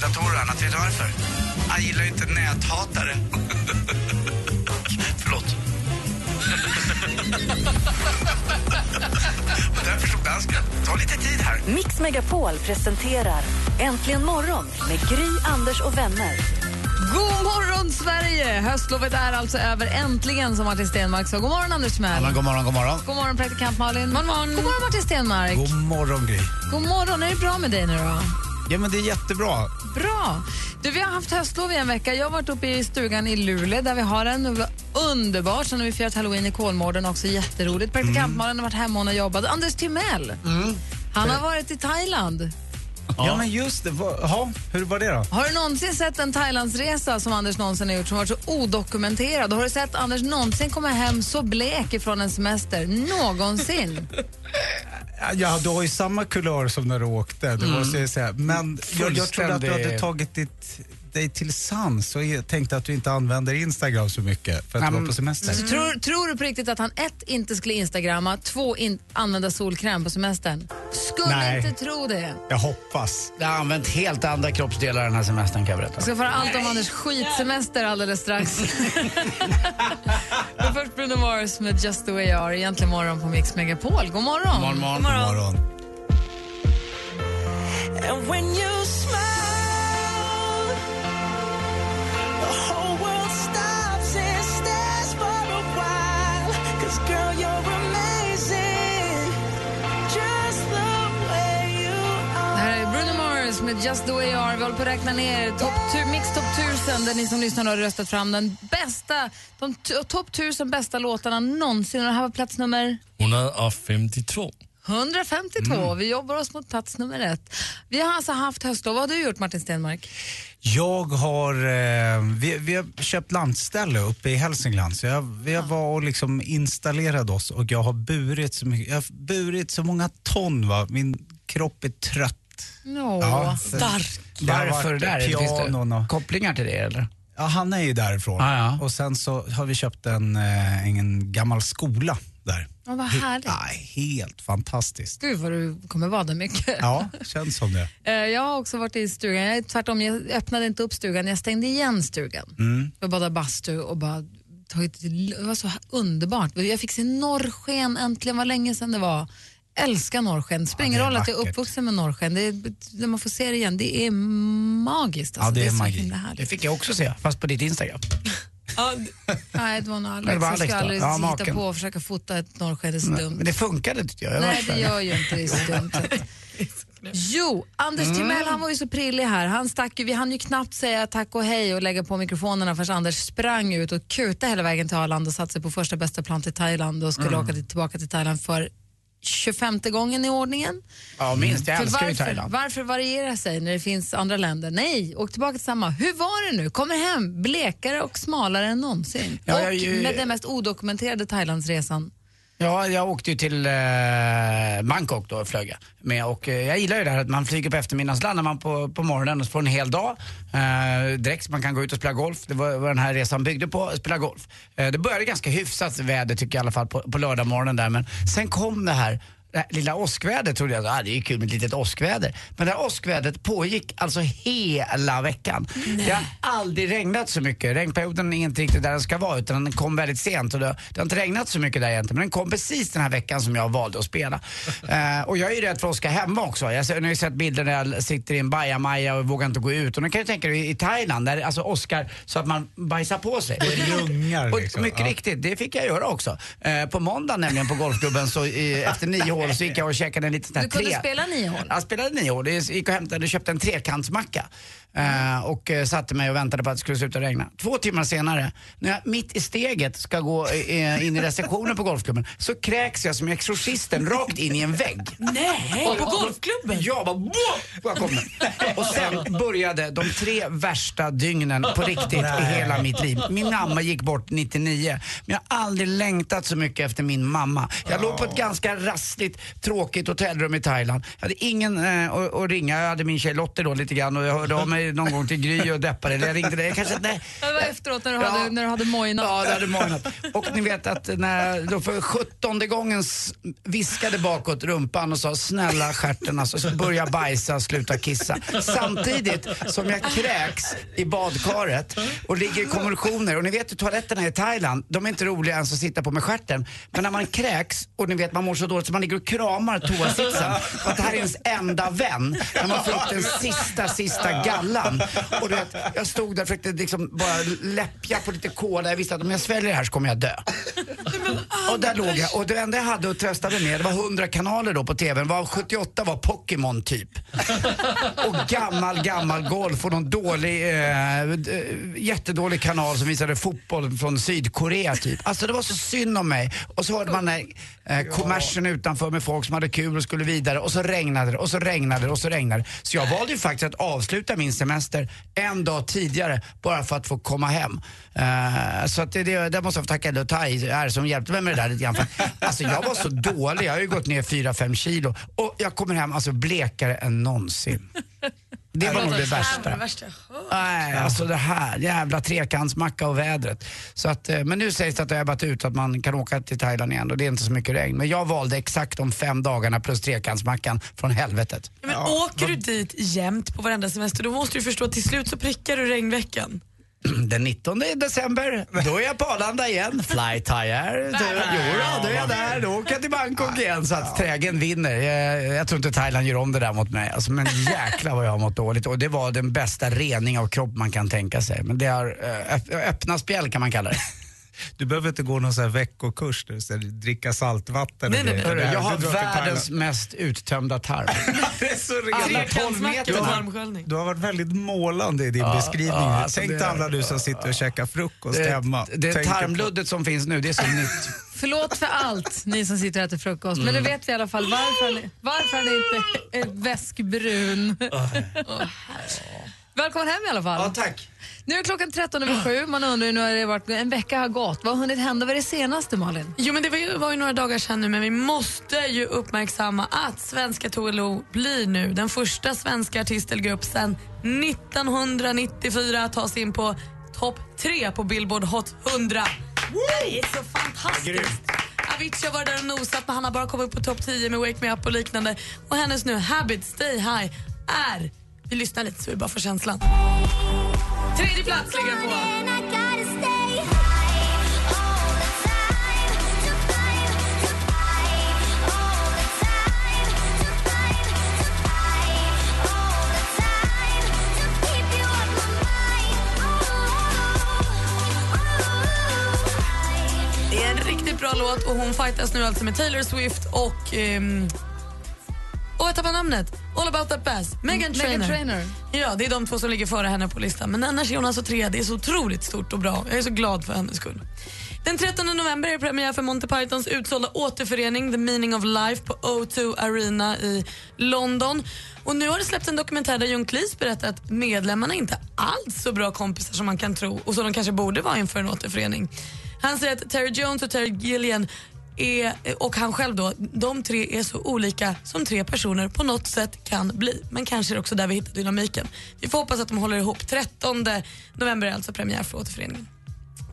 datorer och annat. Vet du varför? Han gillar ju inte näthatare. Förlåt. och därför stod dansken. Ta lite tid här. Mix Megapol presenterar Äntligen morgon med Gry, Anders och vänner. God morgon, Sverige! Höstlovet är alltså över äntligen, som Martin Stenmark sa. God morgon, Anders Timell. God morgon, god morgon. God morgon, praktikant Malin. God morgon, god morgon Martin Stenmark. God morgon, Gry. God morgon. Är det bra med dig nu då? Ja, men det är jättebra. Bra. Du, vi har haft höstlov i en vecka. Jag har varit uppe i stugan i Luleå där vi har en. Det var underbart. Sen har vi firat halloween i Kolmården, också jätteroligt. Praktikant Malin har varit hemma och jobbat. Anders Timell, han har varit i Thailand. Ja, men just det. Ja, hur var det då? Har du någonsin sett en Thailandsresa som Anders någonsin har gjort som varit så odokumenterad? Har du sett Anders någonsin komma hem så blek ifrån en semester? Någonsin? Ja, du har ju samma kulör som när du åkte, det måste jag säga. Men jag, jag trodde att du hade tagit ditt, dig till sans och jag tänkte att du inte använder Instagram så mycket för att du var på semester. Så tror, tror du på riktigt att han ett, inte skulle instagramma, två, in, använda solkräm på semestern? Skulle Nej. inte tro det. Jag hoppas. Jag har använt helt andra kroppsdelar den här semestern kan jag berätta. Vi ska få allt om Anders skitsemester alldeles strax. Men först Bruno Mars med Just the way you are, egentligen morgon på Mix Megapol. God morgon! morgon, morgon. God morgon. Med Just the way you are. Vi håller på att räkna ner top tu- Mix Top 1000 där ni som lyssnar har röstat fram den bästa, de t- topp 1000 bästa låtarna någonsin. Och det här var plats nummer 152. 152. Vi jobbar oss mot plats nummer ett. Vi har alltså haft höstlov. Vad har du gjort Martin Stenmark? Jag har, eh, vi, vi har köpt landställe uppe i Hälsingland så jag, vi har var och liksom installerat oss och jag har burit så, mycket, jag har burit så många ton. Va? Min kropp är trött. Nå, Ja, stark. Varför där? Finns det kopplingar till det eller? Ja, han är ju därifrån. Ah, ja. Och sen så har vi köpt en, eh, en gammal skola där. Ja, vad härligt. Ja, helt fantastiskt. Gud vad du kommer vara där mycket. Ja, känns som det. Eh, Jag har också varit i stugan. Jag, är tvärtom, jag öppnade inte upp stugan, jag stängde igen stugan. Mm. Jag badade bastu och bara tagit det var så underbart. Jag fick se norrsken äntligen, vad länge sedan det var. Älskar norrsken. Det är roll att jag är uppvuxen med norrsken. Det är, när man får se det igen, det är magiskt. Alltså. Ja, det är så magi. Det fick jag också se, fast på ditt Instagram. Nej, det var nog det Alex. var Jag Alex ska då? aldrig Ja, hitta maken. på och försöka fota ett norrsken, det är så dumt. Men det funkade tyckte jag. jag Nej, det gör ju inte det. är så dumt. Jo, Anders Timell han var ju så prillig här. Han stack ju, vi hann ju knappt säga tack och hej och lägga på mikrofonerna förrän Anders sprang ut och kutade hela vägen till Arlanda och satte sig på första bästa plan till Thailand och skulle åka till, tillbaka till Thailand för 25 gången i ordningen. Ja, minst. Jag älskar ju Thailand. varför variera sig när det finns andra länder? Nej, åk tillbaka till samma. Hur var det nu? Kommer hem blekare och smalare än någonsin. Ja, och jag ju- med den mest odokumenterade Thailandsresan. Ja, jag åkte ju till eh, Bangkok då, och flög jag med. Och eh, jag gillar ju det här att man flyger på eftermiddagen, så landar man på, på morgonen och får en hel dag eh, direkt så man kan gå ut och spela golf. Det var vad den här resan byggde på, spela golf. Eh, det började ganska hyfsat väder tycker jag i alla fall på, på lördag morgonen där men sen kom det här det här lilla åskvädret trodde jag, ah, det är ju kul med ett litet åskväder. Men det här åskvädret pågick alltså hela veckan. Det har aldrig regnat så mycket. Regnperioden är inte riktigt där den ska vara utan den kom väldigt sent. Och det, det har inte regnat så mycket där egentligen men den kom precis den här veckan som jag valde att spela. Eh, och jag är ju rädd för att åska hemma också. Jag nu har ju sett bilder när jag sitter i en bajamaja och vågar inte gå ut. Och nu kan du tänka dig i Thailand där det alltså åskar så att man bajsar på sig. Ljungar Och liksom. mycket Ja. riktigt, det fick jag göra också. Eh, på måndag nämligen på golfklubben så i, efter nio hål så gick jag och käkade en liten sån här Du kunde tre. spela nio hål? Jag spelade nio hål. Jag gick och hämtade, köpte en trekantsmacka. Eh, och eh, satte mig och väntade på att det skulle sluta regna. Två timmar senare, när jag mitt i steget ska gå eh, in i receptionen på golfklubben, så kräks jag som exorcisten rakt in i en vägg. Nej, på golfklubben? Ja, bara, bara kommer. Och sen började de tre värsta dygnen på riktigt i hela mitt liv. Min mamma gick bort 99, men jag har aldrig längtat så mycket efter min mamma. Jag låg på ett ganska rassligt, tråkigt hotellrum i Thailand. Jag hade ingen eh, att, att ringa. Jag hade min tjej Lotte då lite grann och jag hörde av mig någon gång till Gry och deppade. Eller jag ringde kanske, nej. Det var efteråt när du Ja. hade, när du hade mojnat. Ja, det hade mojnat. Och ni vet att när jag då för sjuttonde gången viskade bakåt rumpan och sa snälla stjärten alltså, jag bajsa, sluta kissa. Samtidigt som jag kräks i badkaret och ligger i konvulsioner. Och ni vet ju toaletterna i Thailand, de är inte roliga ens att sitta på med stjärten. Men när man kräks och ni vet man mår så dåligt så man ligger och kramar toasitsen. För att det här är ens enda vän. När man får upp den sista, sista gallan. Och vet, jag stod där och försökte liksom bara läppja på lite kola. Jag visste att om jag sväljer det här så kommer jag dö. Och där låg jag. Och det enda jag hade att trösta mig med, det var 100 kanaler då på TVn. Var 78 var Pokémon typ. Och gammal, gammal golf och någon dålig, eh, jättedålig kanal som visade fotboll från Sydkorea typ. Alltså det var så synd om mig. Och så hörde man den här, eh, kommersen utanför med folk som hade kul och skulle vidare. Och så regnade det och så regnade det och så regnade det. Så jag valde ju faktiskt att avsluta min semester en dag tidigare bara för att få komma hem. Eh, så att det, det, där måste jag få tacka Lutai här som hjälpte mig med det där lite grann. För, alltså jag var så dålig, jag har ju gått ner 4-5 kilo och jag kommer hem alltså blekare än någonsin. Det var nog det värsta. Nej, alltså det här, jävla trekantsmacka och vädret. Så att, eh, men nu sägs det att det har ebbat ut att man kan åka till Thailand igen och det är inte så mycket regn. Men jag valde exakt de fem dagarna plus trekantsmackan från helvetet. Men åker du dit jämt på varenda semester då måste du förstå att till slut så prickar du regnveckan. Den 19 december, då är jag på Arlanda igen. Fly Thai Air. Då, jo, då, då är jag där. Då åker jag till Bangkok igen. Så att trägen vinner. Jag, jag tror inte Thailand gör om det där mot mig. Alltså, men jäklar vad jag har mått dåligt. Och det var den bästa rening av kropp man kan tänka sig. Men det har eh, öpp- öppna spjäll kan man kalla det. Du behöver inte gå någon sån här veckokurs där du ska dricka saltvatten Nej, och nej, nej. jag har världens mest uttömda tarm. Det är så rena Trekantsmacka Du har- tarmsköljning. Du har varit väldigt målande i din beskrivning. ja, alltså Tänk dig alla du som sitter och käkar frukost Det, hemma. det Tänker på- tarmluddet som finns nu, det är så nytt. Förlåt för allt, ni som sitter och äter frukost. Men nu vet vi i alla fall varför han, varför han inte är väskbrun. Åh, Välkommen hem i alla fall. tack. Nu är klockan 13 över sju. Man undrar nu har det varit, en vecka har gått. Vad har hunnit hända? Vad är det senaste Malin? Jo men det var ju, var ju några dagar sedan nu men vi måste ju uppmärksamma att svenska Tove Lo blir nu den första svenska artistelgrupp sedan 1994 att ta sig in på topp tre på Billboard Hot 100. Det är så fantastiskt! Avicii har varit där och nosat men han har bara kommit upp på topp 10 med Wake Me Up och liknande. Och hennes nu Habit Stay High är, vi lyssnar lite så vi bara får känslan. Tredje plats ligger på. Det är en riktigt bra låt och hon fightas nu alltså med Taylor Swift och... Um, och jag tappade namnet. All about that bass. Megan Trainor. Meghan Trainor. Ja, det är de två som ligger före henne på listan. Men annars är hon alltså trea. Det är så otroligt stort och bra. Jag är så glad för hennes skull. Den 13 november är premiär för Monty Pythons utsålda återförening The Meaning of Life på O2 Arena i London. Och Nu har det släppts en dokumentär där John Cleese berättar att medlemmarna inte alls så bra kompisar som man kan tro och som de kanske borde vara inför en återförening. Han säger att Terry Jones och Terry Gilliam är, och han själv då, de tre är så olika som tre personer på något sätt kan bli. Men kanske är det också där vi hittar dynamiken. Vi får hoppas att de håller ihop. 13 november är alltså premiär för återföreningen.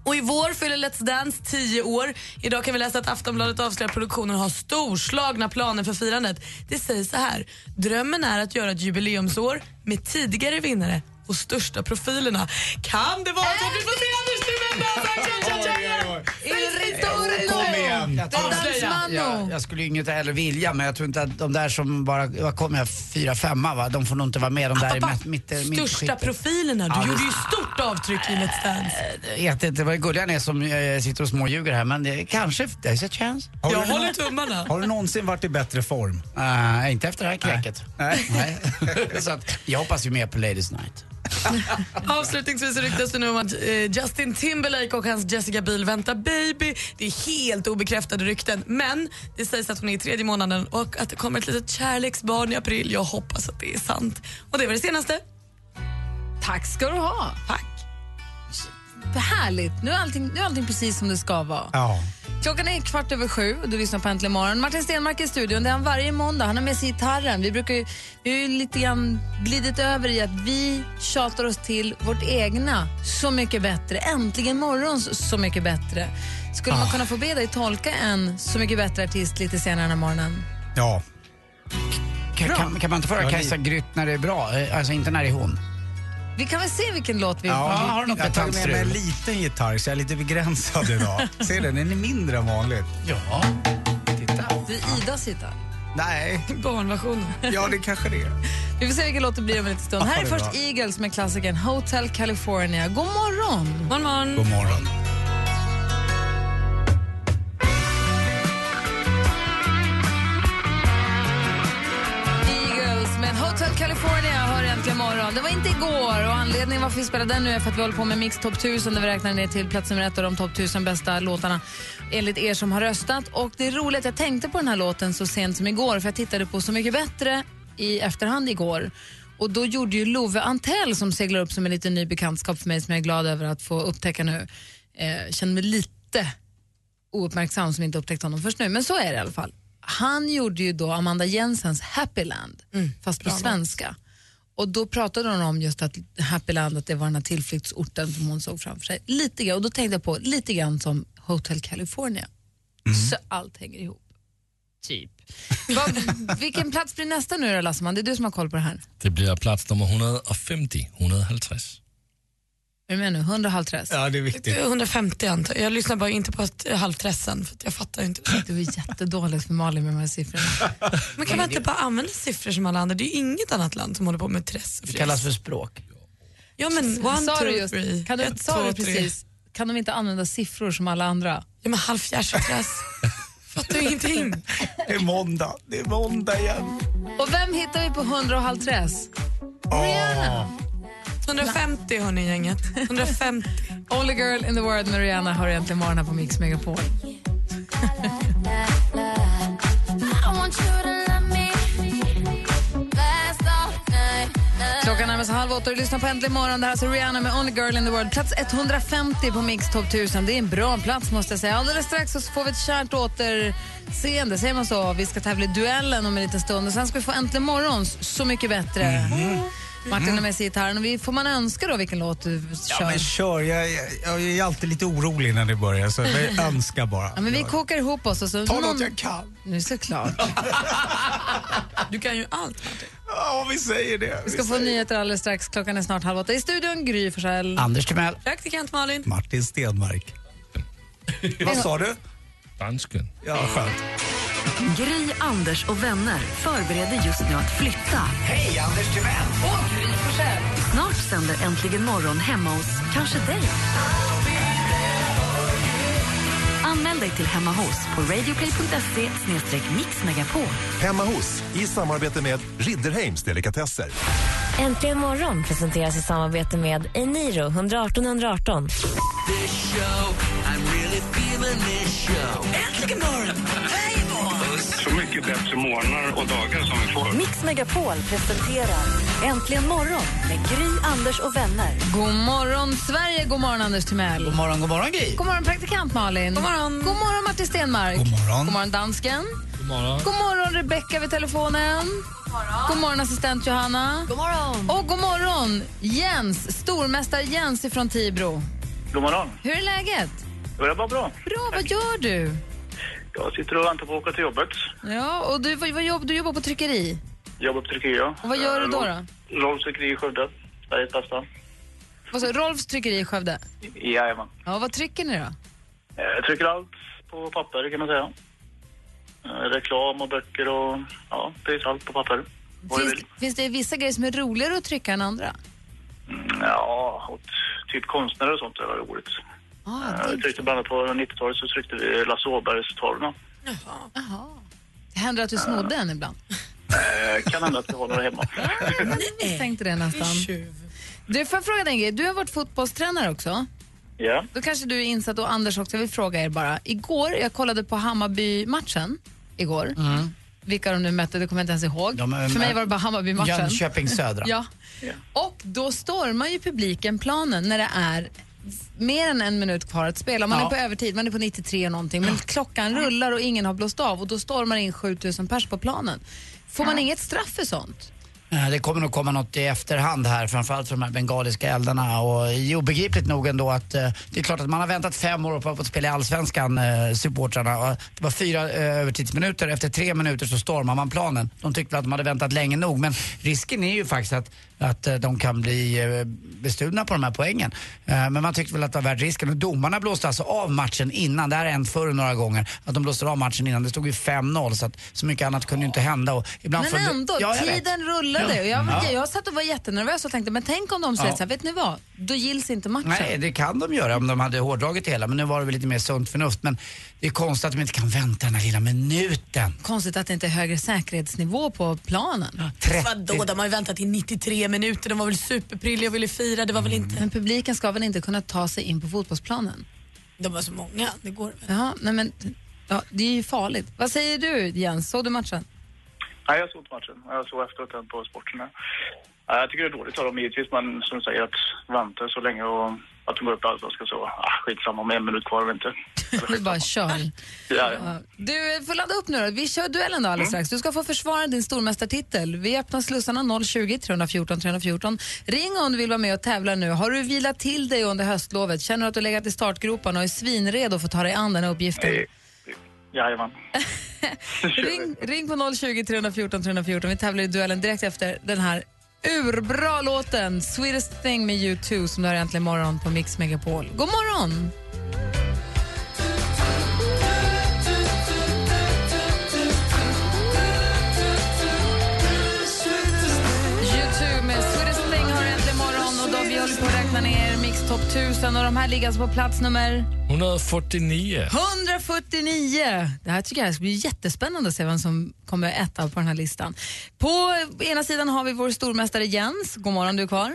Och i vår fyller Let's Dance 10 år. Idag kan vi läsa att Aftonbladet avslöjar att produktionen har storslagna planer för firandet. Det sägs så här. Drömmen är att göra ett jubileumsår med tidigare vinnare och största profilerna. Kan det vara så att vi får se Anders Timell dansa? Jag, tror- Dansmano. jag, jag skulle ju inget heller vilja, men jag tror inte att de där som bara, vad kommer jag, fyra, femma va? De får nog inte vara med. De där i Pappa, mitt, mitt, mitt största profilerna. Du gjorde ju stort avtryck i Let's Dance. Jag vet inte vad gulliga ni är som eh, sitter och småljuger här, men det, kanske, there's a chance. Har Jag du, håller tummarna. har du någonsin varit i bättre form? Uh, inte efter det här kräket. Nej. Nej. Så att, jag hoppas ju mer på Ladies Night. Avslutningsvis ryktas det nu om att eh, Justin Timberlake och hans Jessica Biel väntar baby. Det är helt obekräftade rykten men det sägs att hon är i tredje månaden och att det kommer ett litet kärleksbarn i april. Jag hoppas att det är sant. Och det var det senaste. Tack ska du ha. Tack. Härligt. Nu är, allting, nu är allting precis som det ska vara. Ja. Klockan är kvart över sju och du lyssnar på Äntligen morgon. Martin Stenmark i studion. Det är han varje måndag. Han har med sig gitarren. Vi brukar ju, vi har ju lite grann glidit över i att vi tjatar oss till vårt egna Så mycket bättre. Äntligen morgons Så mycket bättre. Skulle man kunna få be dig tolka en Så mycket bättre artist lite senare den här morgonen? ja. Kan, kan, kan man inte få höra Kajsa Grytt när det är bra? Eh, Alltså inte när det är hon. Vi kan väl se vilken låt vi... Ja, har du något jag har tagit med mig en liten gitarr så jag är lite begränsad idag. Ser du, den är mindre än vanligt. Ja, titta. Det är Idas gitarr. Nej, Barnversionen. ja det kanske det är. Vi får se vilken låt det blir om en liten stund. Ja, här är är först bra. Eagles med klassikern Hotel California. God morgon! Morgon, morgon. God morgon. Hotel California hör äntligen morgon. Det var inte igår och anledningen varför vi spelar den nu är för att vi håller på med Mix Top 1000 där vi räknar ner till plats nummer ett av de topp 1000 bästa låtarna enligt er som har röstat. Och det är roligt, jag tänkte på den här låten så sent som igår för jag tittade på Så mycket bättre i efterhand igår. Och då gjorde ju Love Antell som seglar upp som en liten ny bekantskap för mig som jag är glad över att få upptäcka nu. Eh, känner mig lite ouppmärksam som inte upptäckt honom först nu, men så är det i alla fall. Han gjorde ju då Amanda Jensens Happyland, fast på svenska. Och då pratade hon om just att Happyland, att det var den här tillflyktsorten som hon såg framför sig. Lite grann, och då tänkte jag på lite grann som Hotel California. Så allt hänger ihop. Typ. Vad- vilken plats blir nästa nu då Lasseman? Det är du som har koll på det här. Det blir plats nummer 150, 150. Är du med nu? 100 halvträs. Ja, det är viktigt. 150 antar jag. Jag lyssnar bara inte på halvtressen för att jag fattar inte. Det var jättedåligt för Malin med de här siffrorna. Men kan man inte bara använda siffror som alla andra? Det är ju inget annat land som håller på med tress och Det kallas för språk. Ja men one, Sa two, du just, three. kan du, Ett, sa två, du tre. precis, kan de inte använda siffror som alla andra? Ja men halvfjärs och tress. Fattar ju ingenting. Det är måndag. Det är måndag igen. Och vem hittar vi på 100 och halvträs? Rihanna. 150 hörni gänget. 150. Only girl in the world med Rihanna har egentligen morgon här på Mix Megapol. Klockan närmar sig halv åtta och du lyssnar på Äntligen morgon. Det här är alltså Rihanna med Only girl in the world. Plats 150 på Mix Top 1000. Det är en bra plats måste jag säga. Alldeles strax så får vi ett kärt återseende, säger man så? Vi ska tävla i duellen om en liten stund och sen ska vi få Äntligen morgons Så mycket bättre. Mhm. Martin har med sig gitarren. Och vi- Får man önska då vilken låt du Ja, kör? men kör. Jag, jag, jag är alltid lite orolig när det börjar, så jag önskar bara. Ja, men vi kokar ihop oss och så... Ta något jag kan. Nu såklart. Du kan ju allt Martin. Ja, vi säger det. Vi ska få nyheter alldeles strax. Klockan är snart halv åtta. I studion Gry Forssell. Anders Timell. Praktikant Malin. Martin Stenmark. Vad sa du? Dansken. Ja, skönt. Gry, Anders och vänner förbereder just nu att flytta. Hej, Anders Timell. Snart sänder Äntligen morgon hemma hos kanske dig. Anmäl dig till Hemma hos på radioplay.se mixmegapol. Hemma hos, i samarbete med Ridderheims Delikatesser. Äntligen morgon presenteras i samarbete med Eniro 118 118. Äntligen morgon! Så mycket bättre morgnar och dagar som vi får. Mix Megapol presenterar Äntligen morgon med Gry, Anders och vänner. God morgon, Sverige. God morgon, Anders Timell. God morgon, god morgon Gry. God morgon, praktikant Malin. God morgon. God morgon, Martin Stenmark. God morgon. God morgon, dansken. God morgon. God morgon, Rebecka vid telefonen. God morgon, assistent Johanna. God morgon. Och god morgon, Jens, stormästare Jens från Tibro. God morgon. Hur är läget? Det är bara bra. Bra, vad gör du? Jag sitter och väntar på att åka till jobbet. Ja, och du, vad, vad jobb, du jobbar på tryckeri. Jobbar på tryckeri, ja. Och vad gör du då? då? Rolfs tryckeri i Skövde. Sveriges bästa. Vad sa du? Rolfs tryckeri i Skövde. Jajamän. Ja, vad trycker ni då? Jag trycker allt på papper kan man säga. Eh, Reklam och böcker och ja, är allt på papper. Finns, finns det vissa grejer som är roligare att trycka än andra? Mm, Ja, och typ konstnärer och sånt var roligt. Ah, Eh, Vi det, tryckte bland annat på 90-talet så tryckte vi Lasse Åbergs Torna. aha. det händer att du snodde en ibland. Eh, Kan hända att vi har några hemma. Jag tänkte det nästan. Du, får jag fråga dig en grej? Du har varit fotbollstränare också. Ja. Då kanske du är insatt och Anders också. Jag vill fråga er bara. Igår, jag kollade på Hammarby-matchen igår. Vilka de nu mötte, det kommer jag inte ens ihåg. De För mig var det bara Hammarby-matchen. Jönköping Södra. Ja. Och då stormar ju publiken planen när det är mer än en minut kvar att spela. Man Ja. är på övertid, man är på 93 någonting. Men klockan rullar och ingen har blåst av och då stormar in 7000 pers på planen. Får man inget straff för sånt? Det kommer nog komma något i efterhand här, framförallt för de här bengaliska eldarna. Och obegripligt nog ändå att eh, det är klart att man har väntat fem år på att spela i Allsvenskan, eh, supportrarna. Det var fyra eh, övertidsminuter, efter tre minuter så stormar man planen. De tyckte att de hade väntat länge nog, men risken är ju faktiskt att att eh, de kan bli eh, bestulna på de här poängen. Eh, Men man tyckte väl att det var värt risken. Och domarna blåste alltså av matchen innan. Det här har hänt förr några gånger. Att de blåste av matchen innan. Det stod ju 5-0 så att så mycket annat kunde ju inte hända. Och ibland Men ändå, Ja, jag vet. tiden rullade. Ja. Och jag, Ja. jag satt och var jättenervös och tänkte, men tänk om de säger Ja. så här, vet ni vad? Då gills inte matchen. Nej, det kan de göra om de hade hårdragit det hela. Men nu var det väl lite mer sunt förnuft. Men det är konstigt att de inte kan vänta den här lilla minuten. Konstigt att det inte är högre säkerhetsnivå på planen. 30. Vadå, de har ju väntat i 93 minuter, de var väl superprilliga och ville fira, det var väl inte... Men publiken ska väl inte kunna ta sig in på fotbollsplanen? De var så många, det går väl. Jaha, nej men ja, det är ju farligt. Vad säger du Jens, såg du matchen? Nej, jag såg inte matchen. Jag såg efteråt den på sporten. Ja, Jag tycker det är dåligt av dem givetvis, men som du säger att vänta så länge och att de går upp i allsvenskan så, ah, skitsamma om en minut kvar eller inte. Vi bara kör. Ja, ja. Du får ladda upp nu då. Vi kör duellen då alldeles strax. Du ska få försvara din stormästartitel. Vi öppnar slussarna 020 314 314. Ring om du vill vara med och tävla nu. Har du vilat till dig under höstlovet? Känner du att du legat i startgroparna och är svinredo för att ta dig an den här uppgiften? Nej. Jajamän. Ring, ring på 020 314 314. Vi tävlar i duellen direkt efter den här urbra låten Sweetest thing med U2 som du har äntligen morgon på Mix Megapol. God morgon! U2 med Sweetest thing har du äntligen morgon och då vi håller på att räkna ner Mix Top 1000 och de här ligger alltså på plats nummer 149. 149! Det här tycker jag ska bli jättespännande att se vem som kommer etta på den här listan. På ena sidan har vi vår stormästare Jens. God morgon, du är kvar?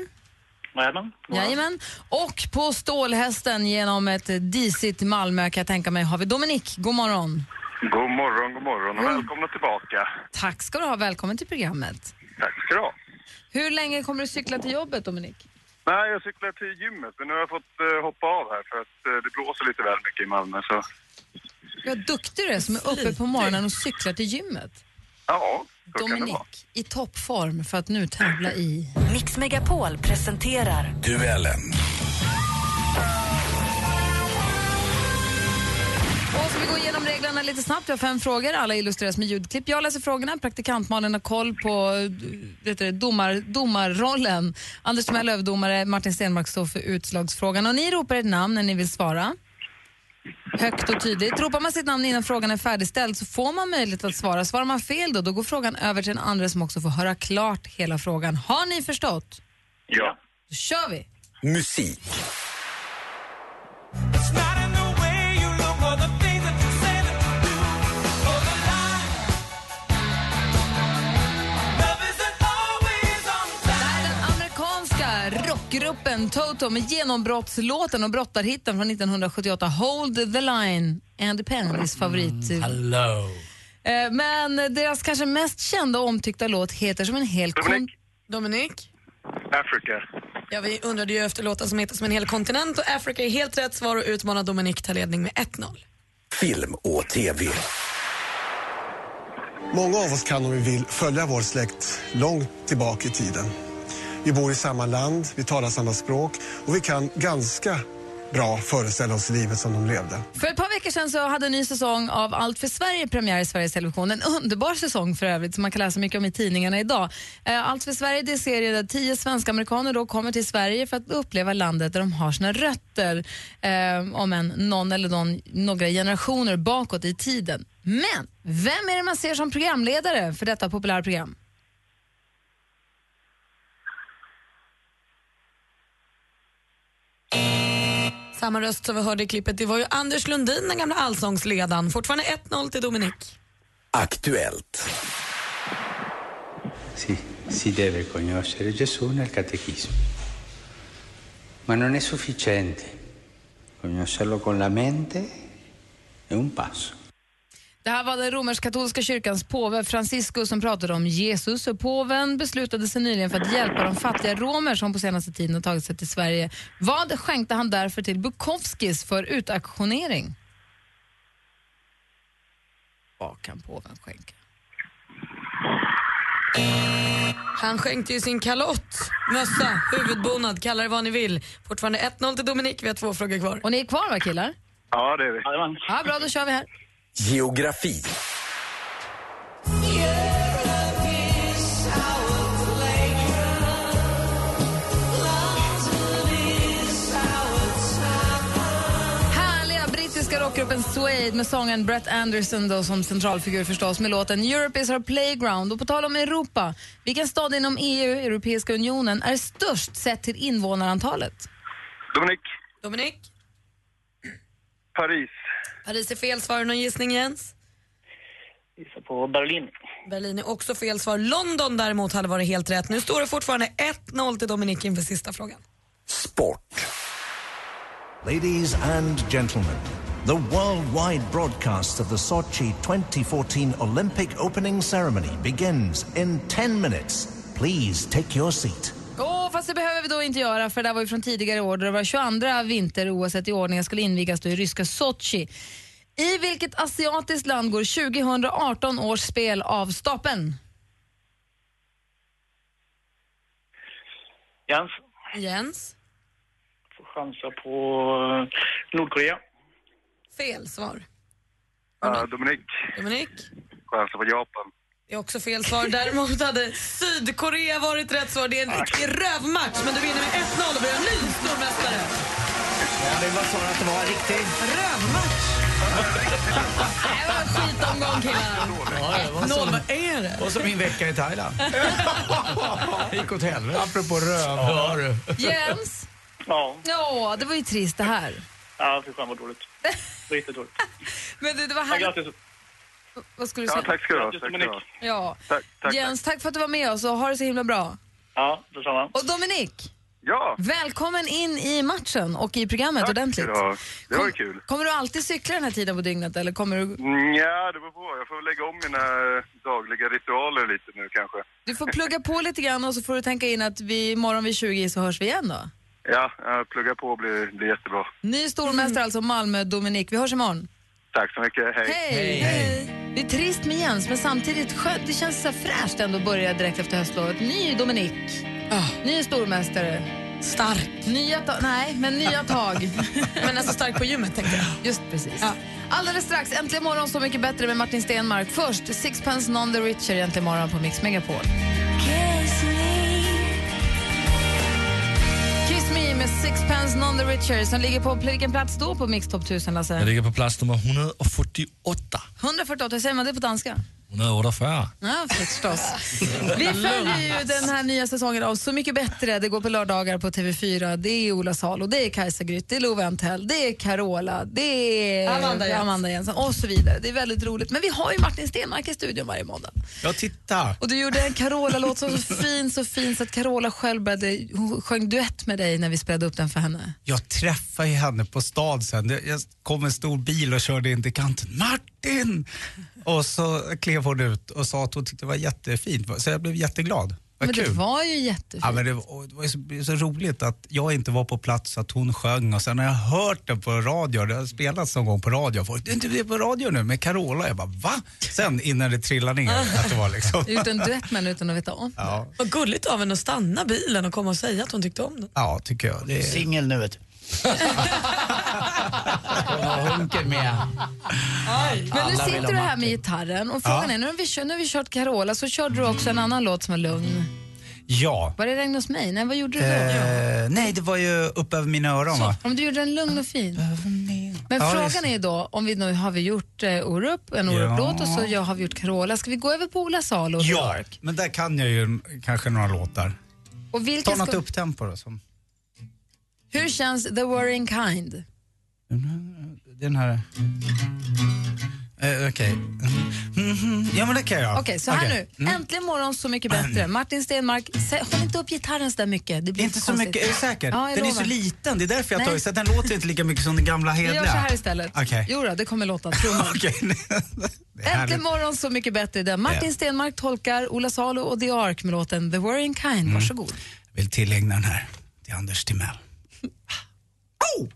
Jajamän. Jajamän. Och på stålhästen genom ett disigt Malmö kan jag tänka mig har vi Dominik. God morgon. God morgon, god morgon och välkomna tillbaka. Tack ska du ha. Välkommen till programmet. Tack ska du ha. Hur länge kommer du cykla till jobbet, Dominik? Nej, jag cyklar till gymmet men nu har jag fått eh, hoppa av här för att eh, det blåser lite väl mycket i Malmö så Vad duktig du är som är uppe på morgonen och cyklar till gymmet. ja, så kan det vara. Dominik, i toppform för att nu tävla i... Mix Megapol presenterar Duellen. Och ska vi gå igenom reglerna lite snabbt? Vi har fem frågor, alla illustreras med ljudklipp. Jag läser frågorna, praktikantmalen har koll på vet du, domar, domarrollen. Anders Timell är överdomare, Martin Stenmark står för utslagsfrågan. Och ni ropar ett namn när ni vill svara. Högt och tydligt. Ropar man sitt namn innan frågan är färdigställd så får man möjlighet att svara. Svarar man fel då, då går frågan över till den andra som också får höra klart hela frågan. Har ni förstått? Ja. Då kör vi! Musik. Rockgruppen Toto med genombrottslåten och brottarhitten från 1978 Hold the line, Andy Pennys favorit. Hello. Eh, Men deras kanske mest kända och omtyckta låt heter som en hel... Dominik. Dominik? Africa. Ja, vi undrade ju efter låten som heter Som en hel kontinent och Africa är helt rätt svar och utmanar Dominik tar ledning med 1-0. Film och TV. Många av oss kan om vi vill följa vår släkt långt tillbaka i tiden. Vi bor i samma land, vi talar samma språk och vi kan ganska bra föreställa oss livet som de levde. För ett par veckor sedan så hade en ny säsong av Allt för Sverige premiär i Sveriges Television. En underbar säsong för övrigt som man kan läsa mycket om i tidningarna idag. Eh, Allt för Sverige det är serier där tio svenska amerikaner då kommer till Sverige för att uppleva landet där de har sina rötter. Eh, om en någon eller någon, några generationer bakåt i tiden. Men vem är det man ser som programledare för detta populära program? Samma röst som vi hörde i klippet, det var ju Anders Lundin, den gamla allsångsledaren. Fortfarande 1-0 till Dominik. Aktuellt. Sì, si deve conoscere Gesù nel catechismo. Ma non è sufficiente. Conoscerlo con la mente è un passo. Det här var den romersk-katolska kyrkans påve Franciscus som pratade om Jesus. Och påven beslutade sig nyligen för att hjälpa de fattiga romer som på senaste tiden har tagit sig till Sverige. Vad skänkte han därför till Bukowskis för utauktionering? Vad kan påven skänka? Han skänkte ju sin kalott, mössa, huvudbonad, kalla det vad ni vill. Fortfarande 1-0 till Dominik, vi har två frågor kvar. Och ni är kvar va killar? Ja, det är vi. Ja, bra, då kör vi här. Geografi. Rockgruppen Suede med sången Brett Anderson då som centralfigur förstås med låten Europe is our playground. Och på tal om Europa, vilken stad inom EU, Europeiska unionen, är störst sett till invånarantalet? Dominik, Dominik, Paris. Paris är fel svar. Någon gissning Jens? Gissa på Berlin. Berlin är också fel svar. London däremot hade varit helt rätt. Nu står det fortfarande 1-0 till Dominik inför sista frågan. Ladies and gentlemen, the worldwide broadcast of the Sochi 2014 Olympic opening ceremony begins in 10 minutes. Please take your seat. Fast det behöver vi då inte göra för det var ju från tidigare år då det var 22 vinter-OS i ordningen skulle invigas då i ryska Sochi. I vilket asiatiskt land går 2018 års spel av stapeln? Jens, Jens, får chansa på eh, Nordkorea. fel svar. Uh, Dominik, Dominik, chansar på Japan. Det är också fel svar. Däremot hade Sydkorea varit rätt svar. Det är en riktig rövmatch, men du vinner med 1-0 och blir en ny stormästare. Ja, det var så att det var riktig Rövmatch! Det var en skitomgång killar. Noll, vad är det? Och så min vecka i Thailand. gick åt helvete. Apropå röv. Ja. Jens? Ja. Ja, det var ju trist det här. Ja, fy fan vad dåligt. Riktigt dåligt. Men det, det var Ja, härligt. Vad skulle du Ja, säga? tack ska du ha. Tack ska du ha. Dominik. Ja. Tack, tack, Jens, tack för att du var med oss och ha det så himla bra. Ja, detsamma. Och Dominik, Ja, välkommen in i matchen och i programmet ordentligt. ska du ha. Det var ju kul. Kommer du alltid cykla den här tiden på dygnet eller kommer du... Ja, det beror på. Jag får lägga om mina dagliga ritualer lite nu kanske. Du får plugga på lite grann och så får du tänka in att vi imorgon vid 20 så hörs vi igen då. Ja, jag pluggar på blir, blir jättebra. Ny stormästare alltså, Malmö, Dominik. Vi hörs imorgon. Tack så mycket. Hej. Hej! Det är trist med Jens, men samtidigt skönt. Det känns så fräscht ändå att börja direkt efter höstlovet. Ny Dominik. Ny stormästare. Stark. Nya ta- nej, men nya tag. Men alltså stark på gymmet tänkte jag. Just precis. Alldeles strax, Äntligen morgon Så mycket bättre med Martin Stenmark. Först Sixpence Non the Richer Äntligen morgon på Mix Megapol. Me med Sixpence Non the Richer som ligger på vilken plats då på Mix Top 1000, Lasse? Jag ligger på plats nummer 148. 148, hur säger man det på danska? 148. Ja, förstås. Vi följer ju den här nya säsongen av Så mycket bättre. Det går på lördagar på TV4. Det är Ola Salo, det är Kajsa Grytt, det är Love Antell, det är Carola, det är Amanda Jensen. Amanda Jensen och så vidare. Det är väldigt roligt. Men vi har ju Martin Stenmark i studion varje måndag. Ja, titta. Och du gjorde en Carola-låt som var så fin, så fin så att Carola själv började, hon sjöng duett med dig när vi spelade upp den för henne. Jag träffade henne på stad sen. Jag kom en stor bil och körde in till kanten. Martin! Och så klev hon ut och sa att hon tyckte det var jättefint. Så jag blev jätteglad. Vad Men kul. det var ju jättefint. Ja, men det, var, det var så, det roligt att jag inte var på plats, att hon sjöng och sen har jag hört den på radio, det har spelats någon gång på radio. Folk, du är inte med på radio nu med Carola? Jag bara, va? Sen innan det trillade ner att det var liksom. Gjort en duett med utan att veta om Ja, Vad gulligt av henne att stanna bilen och komma och säga att hon tyckte om den. ja tycker jag. Det är... Singel nu vet du. Hon har hunken med. Men nu Alla vill sitter ha du här med gitarren och frågan Ja. är, nu har, vi kört, nu har vi kört Carola så körde du också en annan låt som var lugn. Ja. Var det Regn hos mig? Nej, vad gjorde du då? Eh, nej, det var ju upp över mina öron va? Om du gjorde den lugn och fin. Men Ja, frågan är ju då, om vi nu har vi gjort eh, Orup, en Orup-låt och så ja, har vi gjort Carola. Ska vi gå över på Ola Salo och Ja, York? men där kan jag ju kanske några låtar. Och vilka Ta något ska, upptempo då. Som hur känns The Worrying Kind? Den här... Eh, Okej. Mm, mhm. Ja, men det kan jag. Okej, så här Okej. nu. Mm. Äntligen morgon Så mycket bättre. Martin Stenmark, sä- håll inte upp gitarren så där mycket. Det blir Inte så konstigt. mycket, är du säker? Ja, jag den är lovar. så liten, det är därför jag Nej. tar så att den låter inte lika mycket som den gamla Vi gör så här istället. Okej. Jo då, det kommer låta, tro mig. Okej. Äntligen morgon Så mycket bättre. Där Martin Ja. Stenmark tolkar Ola Salo och The Ark med låten The Worrying Kind. Varsågod. Jag vill tillägna den här till Anders Timell. Oh!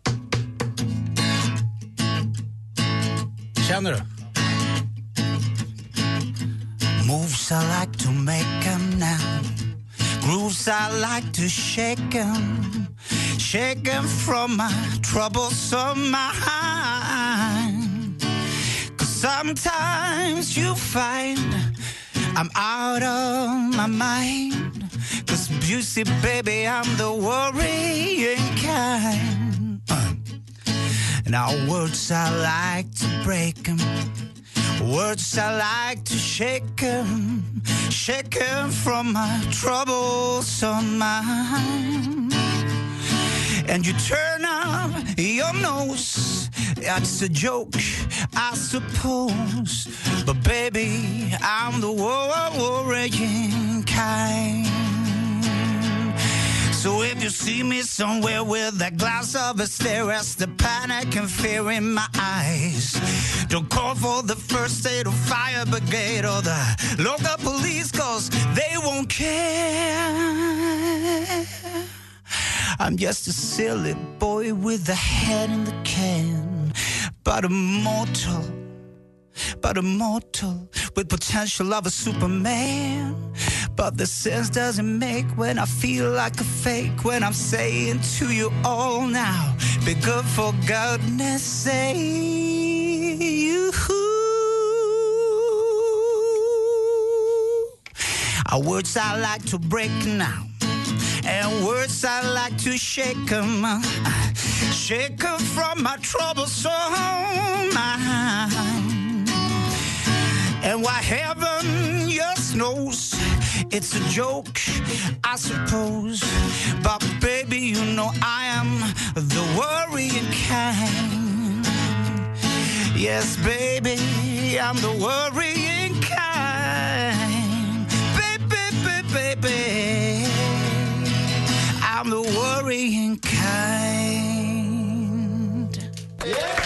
Känner du? Moves I like to make 'em now Grooves I like to shake 'em Shake 'em from my troublesome mind Cause sometimes you find I'm out of my mind Cause you see baby I'm the worrying kind. Now words I like to break 'em Words I like to shake 'em, shake 'em from my troublesome mind. And you turn up your nose, that's a joke, I suppose. But baby, I'm the wor- worrying kind. So if you see me somewhere with a glass of a stare the panic and fear in my eyes, don't call for the first aid or fire brigade or the local police cause they won't care. I'm just a silly boy with a head in the can, but a mortal, but a mortal with potential of a superman. But the sense doesn't make when I feel like a fake when I'm saying to you all now, be good for goodness sake. Are words I like to break now. And words I like to shake 'em, shake 'em from my troublesome mind. And why heaven just knows it's a joke, I suppose. But baby, you know I am the worrying kind. Yes, baby, I'm the worrying kind. Baby, baby, baby, I'm the worrying kind. En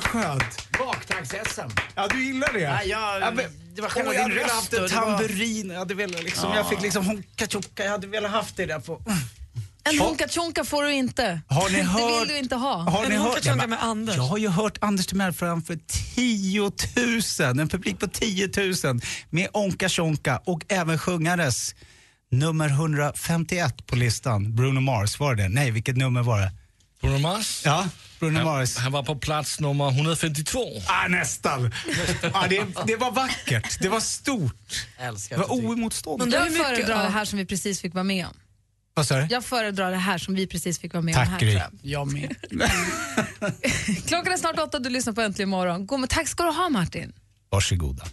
det var skönt. Baktags-SM. Ja, du gillar det? Ja, jag, Ja, men- det var själva jag din röst. haft en det var- tamburin. Jag hade velat liksom, Ja. jag fick liksom honka tjocka. Jag hade velat haft det där på... En Har- honka tjonka får du inte. Har ni Det hört- vill du inte ha. Har ni hört? tjonka med Anders. Jag har ju hört Anders Timell framför 10 000, en publik på 10 000 med Onka Tjonka och även sjungares nummer 151 på listan, Bruno Mars. Var det det? Nej, vilket nummer var det? Bruno Mars? Ja, Bruno Han, Mars. han var på plats nummer 152. Ah, nästan. ah, det, det var vackert, det var stort. Älskar Det var oemotståndligt. Jag föredrar det här som vi precis fick vara med om. Vad sa du? Jag föredrar det här som vi precis fick vara med Tack, om här. Gry. jag. Med. Klockan är snart åtta, du lyssnar på Äntligen morgon. God, tack ska du ha Martin. Varsågoda.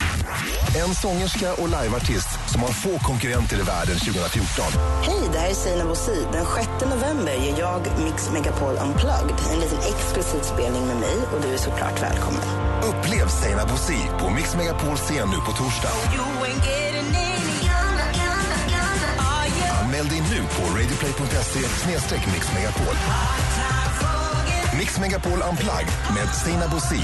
En sångerska och liveartist som har få konkurrenter i världen 2014. Hej, det här är Sina Bosi. Den 6 november ger jag Mix Megapol Unplugged. En liten exklusiv spelning med mig och du är såklart välkommen. Upplev Seinabo Bosi på Mix Megapol scen nu på torsdag. Anmäl dig nu på radioplay.se mixmegapol. Mix Megapol Unplugged med Seinabo Bosi.